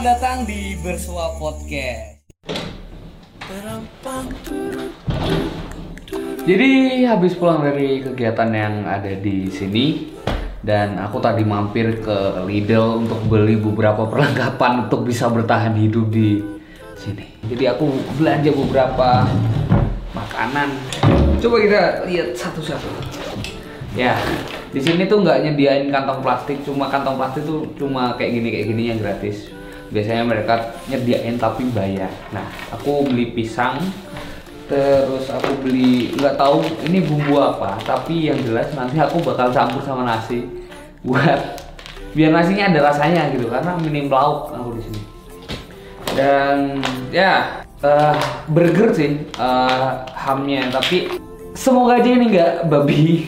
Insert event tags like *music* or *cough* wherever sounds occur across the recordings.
Selamat datang di Bersua Podcast. Jadi habis pulang dari kegiatan yang ada di sini dan aku tadi mampir ke Lidl untuk beli beberapa perlengkapan untuk bisa bertahan hidup di sini. Jadi aku belanja beberapa makanan. Coba kita lihat satu-satu. Ya, di sini tuh nggak nyediain kantong plastik, cuma kantong plastik tuh cuma kayak gini kayak gini yang gratis. Biasanya mereka nyediain tapi bayar. Nah, aku beli pisang, terus aku beli nggak tahu ini bumbu apa, tapi yang jelas nanti aku bakal campur sama nasi buat biar nasinya ada rasanya gitu karena minim lauk aku di sini. Dan ya eh, burger sih eh, hamnya, tapi semoga aja ini nggak babi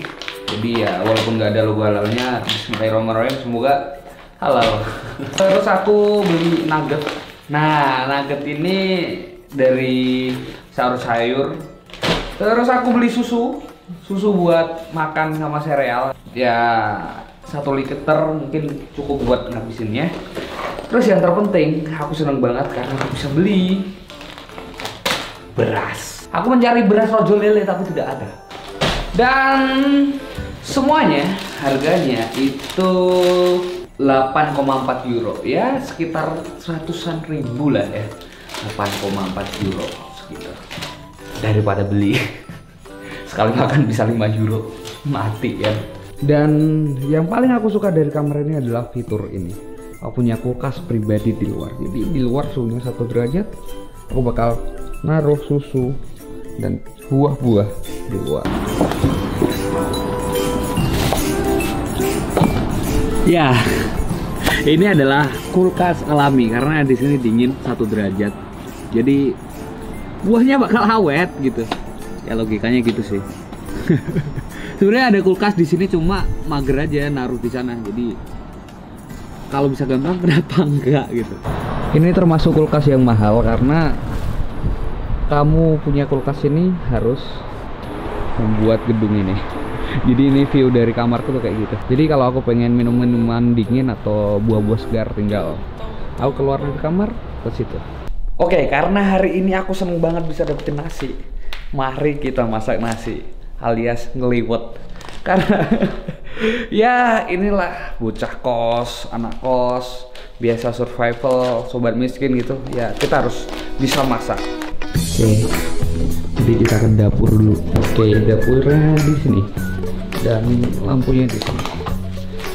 jadi ya walaupun nggak ada logo halalnya Bismillahirrahmanirrahim semoga halal terus aku beli nugget. Nah nugget ini dari sayur sayur. Terus aku beli susu. Susu buat makan sama sereal. Ya satu liter mungkin cukup buat ngabisinnya. Terus yang terpenting aku seneng banget karena aku bisa beli beras. Aku mencari beras rojo lele tapi tidak ada. Dan semuanya harganya itu 8,4 euro. Ya sekitar seratusan ribu lah ya. 8,4 euro sekitar. Daripada beli. *laughs* Sekali makan bisa 5 euro. Mati ya. Dan yang paling aku suka dari kamera ini adalah fitur ini. Aku punya kulkas pribadi di luar. Jadi di luar suhunya satu derajat aku bakal naruh susu dan buah-buah di luar Ya, ini adalah kulkas alami karena di sini dingin satu derajat. Jadi buahnya bakal awet gitu. Ya logikanya gitu sih. *laughs* Sebenarnya ada kulkas di sini cuma mager aja naruh di sana. Jadi kalau bisa gampang *laughs* kenapa enggak gitu. Ini termasuk kulkas yang mahal karena kamu punya kulkas ini harus membuat gedung ini jadi ini view dari kamarku tuh kayak gitu. Jadi kalau aku pengen minum minuman dingin atau buah-buah segar tinggal aku keluar dari kamar ke situ. Oke karena hari ini aku seneng banget bisa dapetin nasi. Mari kita masak nasi alias ngeliwet. Karena *laughs* ya inilah bocah kos anak kos biasa survival sobat miskin gitu. Ya kita harus bisa masak. Oke jadi kita ke dapur dulu. Oke dapurnya di sini dan lampunya di sini.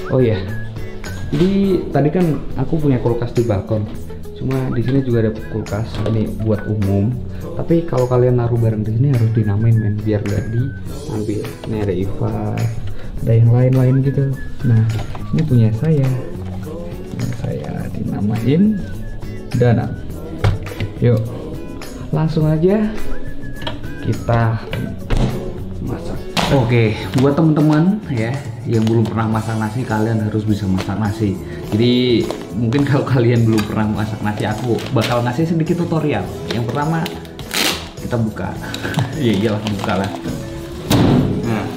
Oh ya, jadi tadi kan aku punya kulkas di balkon. Cuma di sini juga ada kulkas ini buat umum. Tapi kalau kalian naruh barang di sini harus dinamain men biar gak diambil. Ini ada Iva, ada yang lain-lain gitu. Nah ini punya saya. Yang saya dinamain Dana. Yuk, langsung aja kita. Oke, buat teman-teman ya yang belum pernah masak nasi, kalian harus bisa masak nasi. Jadi mungkin kalau *laughs* kalian belum pernah masak nasi, aku bakal ngasih sedikit tutorial. Yang pertama kita buka, *laughs* ya iyalah buka lah. Nah,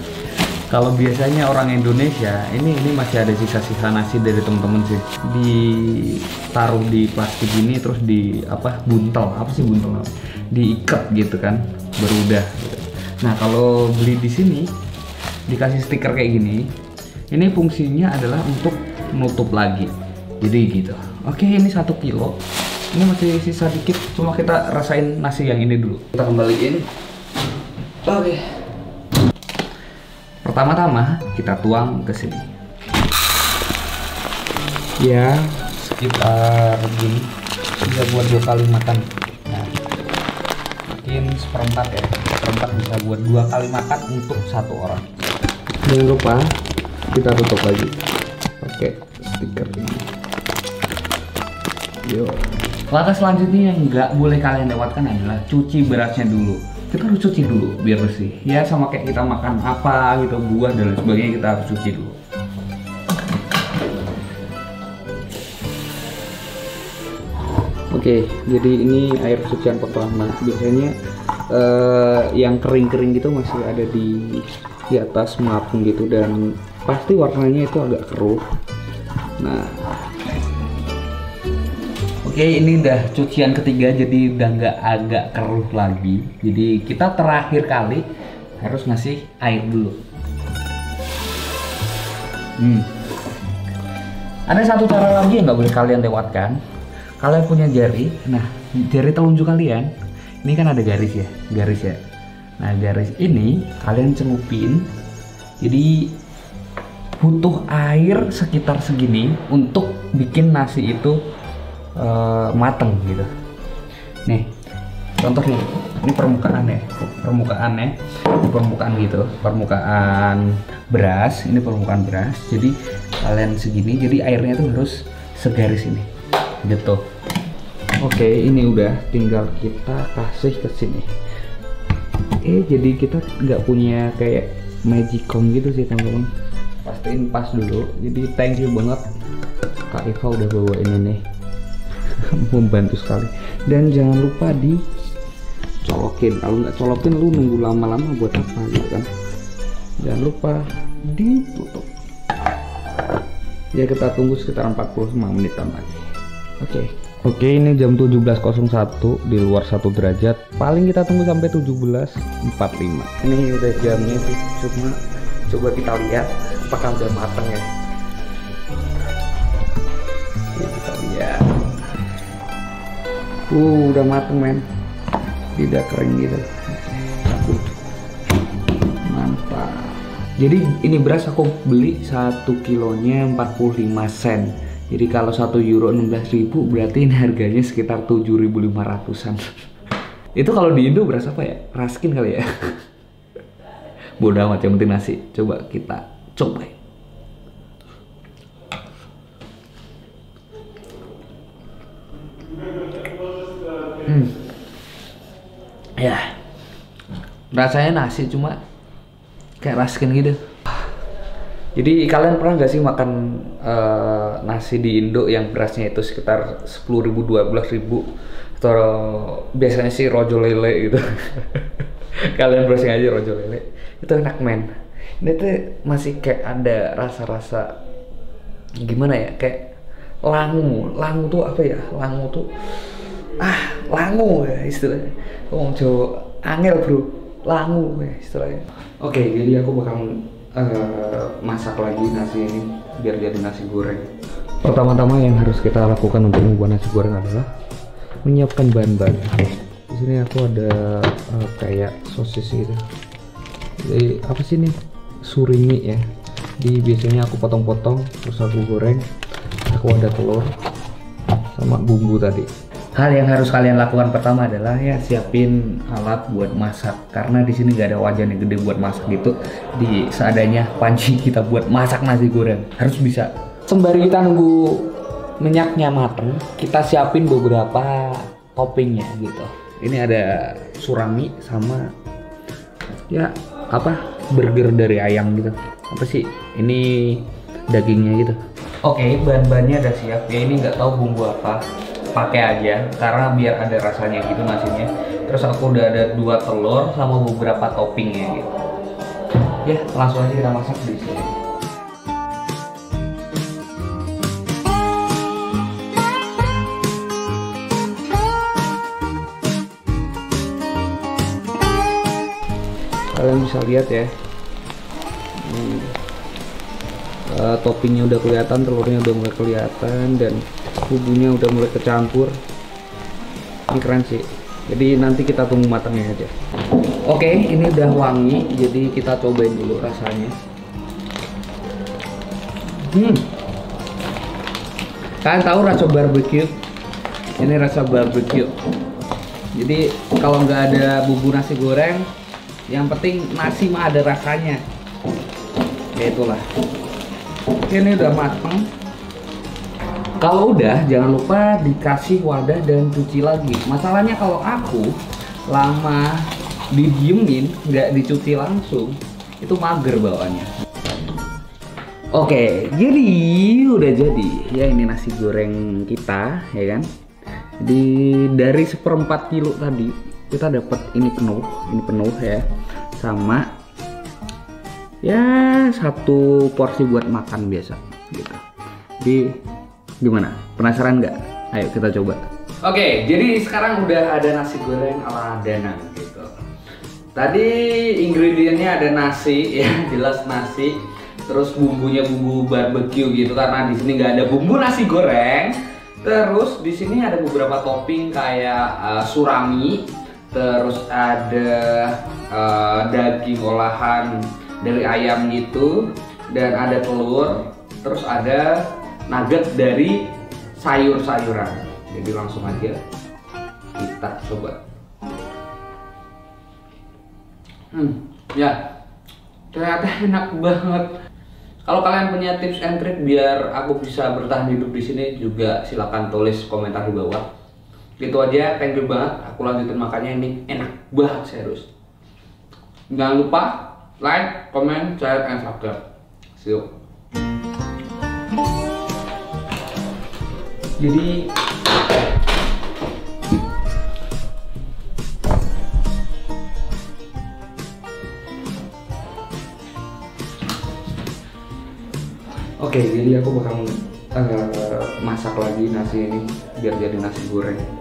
kalau biasanya orang Indonesia ini ini masih ada sisa-sisa nasi dari teman-teman sih ditaruh di plastik ini terus di apa buntel apa sih buntel diikat gitu kan baru udah gitu. Nah kalau beli di sini dikasih stiker kayak gini, ini fungsinya adalah untuk menutup lagi. Jadi gitu. Oke ini satu kilo. Ini masih sisa dikit, cuma kita rasain nasi yang ini dulu. Kita kembaliin. Oke. Pertama-tama kita tuang ke sini. Ya sekitar gini bisa buat dua kali makan. Nah, mungkin seperempat ya seperempat bisa buat dua kali makan untuk satu orang. Jangan lupa kita tutup lagi. Pakai stiker ini. Yuk langkah selanjutnya yang nggak boleh kalian lewatkan adalah cuci berasnya dulu. Kita harus cuci dulu biar bersih. Ya sama kayak kita makan apa gitu buah dan lain sebagainya kita harus cuci dulu. Oke, jadi ini air cucian pertama. Biasanya eh, yang kering-kering gitu masih ada di di atas mengapung gitu dan pasti warnanya itu agak keruh. Nah, Oke, ini udah cucian ketiga jadi udah nggak agak keruh lagi. Jadi kita terakhir kali harus ngasih air dulu. Hmm. Ada satu cara lagi yang nggak boleh kalian lewatkan. Kalian punya jari, nah jari telunjuk kalian, ini kan ada garis ya, garis ya. Nah garis ini kalian celupin, jadi butuh air sekitar segini untuk bikin nasi itu uh, mateng gitu. Nih, contoh nih, ini permukaan ya, permukaan ya, permukaan gitu, permukaan beras, ini permukaan beras. Jadi kalian segini, jadi airnya tuh harus segaris ini, gitu. Oke, ini udah, tinggal kita kasih ke sini. Oke, jadi kita nggak punya kayak magicom gitu sih teman-teman. Pastiin pas dulu. Jadi thank you banget Kak Eva udah bawa ini nih *laughs* membantu sekali dan jangan lupa di colokin kalau nggak colokin lu nunggu lama-lama buat apa gitu kan jangan lupa ditutup ya kita tunggu sekitar 45 menitan lagi oke okay. Oke ini jam 17.01 di luar satu derajat. Paling kita tunggu sampai 17.45 ini udah jamnya sih cuma coba kita lihat apakah udah matang ya. Oke, kita lihat. Uh udah mateng men. Tidak kering gitu. Mantap. Jadi ini beras aku beli satu kilonya 45 sen jadi kalau 1 euro 16.000 berarti ini harganya sekitar 7.500an *laughs* itu kalau di Indo beras apa ya? Raskin kali ya. *laughs* Bodoh amat yang penting nasi. Coba kita coba. Hmm. ya. Rasanya nasi cuma kayak raskin gitu jadi kalian pernah nggak sih makan uh, nasi di Indo yang berasnya itu sekitar 10 ribu, 12 ribu? Atau biasanya sih rojo lele gitu. *laughs* Kalian browsing aja rojo lele? Itu enak men. Ini tuh masih kayak ada rasa-rasa gimana ya? Kayak langu. Langu tuh apa ya? Langu tuh ah langu ya istilahnya. Ngomong Jawa angel bro. Langu ya istilahnya. Oke jadi aku bakal uh, masak lagi nasi ini biar jadi nasi goreng. Pertama-tama yang harus kita lakukan untuk membuat nasi goreng adalah menyiapkan bahan-bahan. Di sini aku ada uh, kayak sosis gitu. Jadi apa sih nih surimi ya. Di biasanya aku potong-potong terus aku goreng. Aku ada telur sama bumbu tadi hal yang harus kalian lakukan pertama adalah ya siapin alat buat masak. Karena di sini gak ada wajan yang gede buat masak gitu. Di seadanya panci kita buat masak nasi goreng. Harus bisa. Sembari kita nunggu minyaknya mateng kita siapin beberapa toppingnya gitu. Ini ada surami sama ya apa? Burger dari ayam gitu. Apa sih? Ini dagingnya gitu. Oke bahan-bahannya udah siap. Ya ini nggak tahu bumbu apa pakai aja karena biar ada rasanya gitu nasinya. Terus aku udah ada dua telur sama beberapa toppingnya gitu. Ya langsung aja kita masak di sini. Kalian bisa lihat ya. Hmm. uh, toppingnya udah kelihatan telurnya udah mulai kelihatan dan bumbunya udah mulai kecampur. Ini keren sih. Jadi nanti kita tunggu matangnya aja. Oke ini udah wangi jadi kita cobain dulu rasanya. Hmm. Kalian tahu rasa barbecue? Ini rasa barbecue. Jadi kalau nggak ada bumbu nasi goreng yang penting nasi mah ada rasanya. Ya itulah. Ini udah matang kalau udah jangan lupa dikasih wadah dan cuci lagi masalahnya kalau aku lama didiemin nggak dicuci langsung itu mager bawaannya Oke, jadi udah jadi ya ini nasi goreng kita ya kan. Jadi dari seperempat kilo tadi kita dapat ini penuh, ini penuh ya, sama ya satu porsi buat makan biasa gitu. Jadi gimana? Penasaran nggak? Ayo kita coba. Oke, jadi sekarang udah ada nasi goreng ala Danang gitu. Tadi ingredientnya ada nasi *laughs* ya, jelas nasi. Terus bumbunya bumbu barbecue gitu karena di sini nggak ada bumbu nasi goreng. Terus di sini ada beberapa topping kayak uh, surami, terus ada uh, daging olahan dari ayam gitu, dan ada telur, terus ada nugget dari sayur-sayuran. Jadi langsung aja kita coba. Hmm, ya ternyata enak banget. Kalau kalian punya tips and trick biar aku bisa bertahan hidup di sini juga silahkan tulis komentar di bawah. Gitu aja, thank you banget. Aku lanjutin makannya ini enak banget serius. Jangan lupa like, comment, share, and subscribe. See you. Jadi Oke, jadi aku bakal uh, masak lagi nasi ini biar jadi nasi goreng.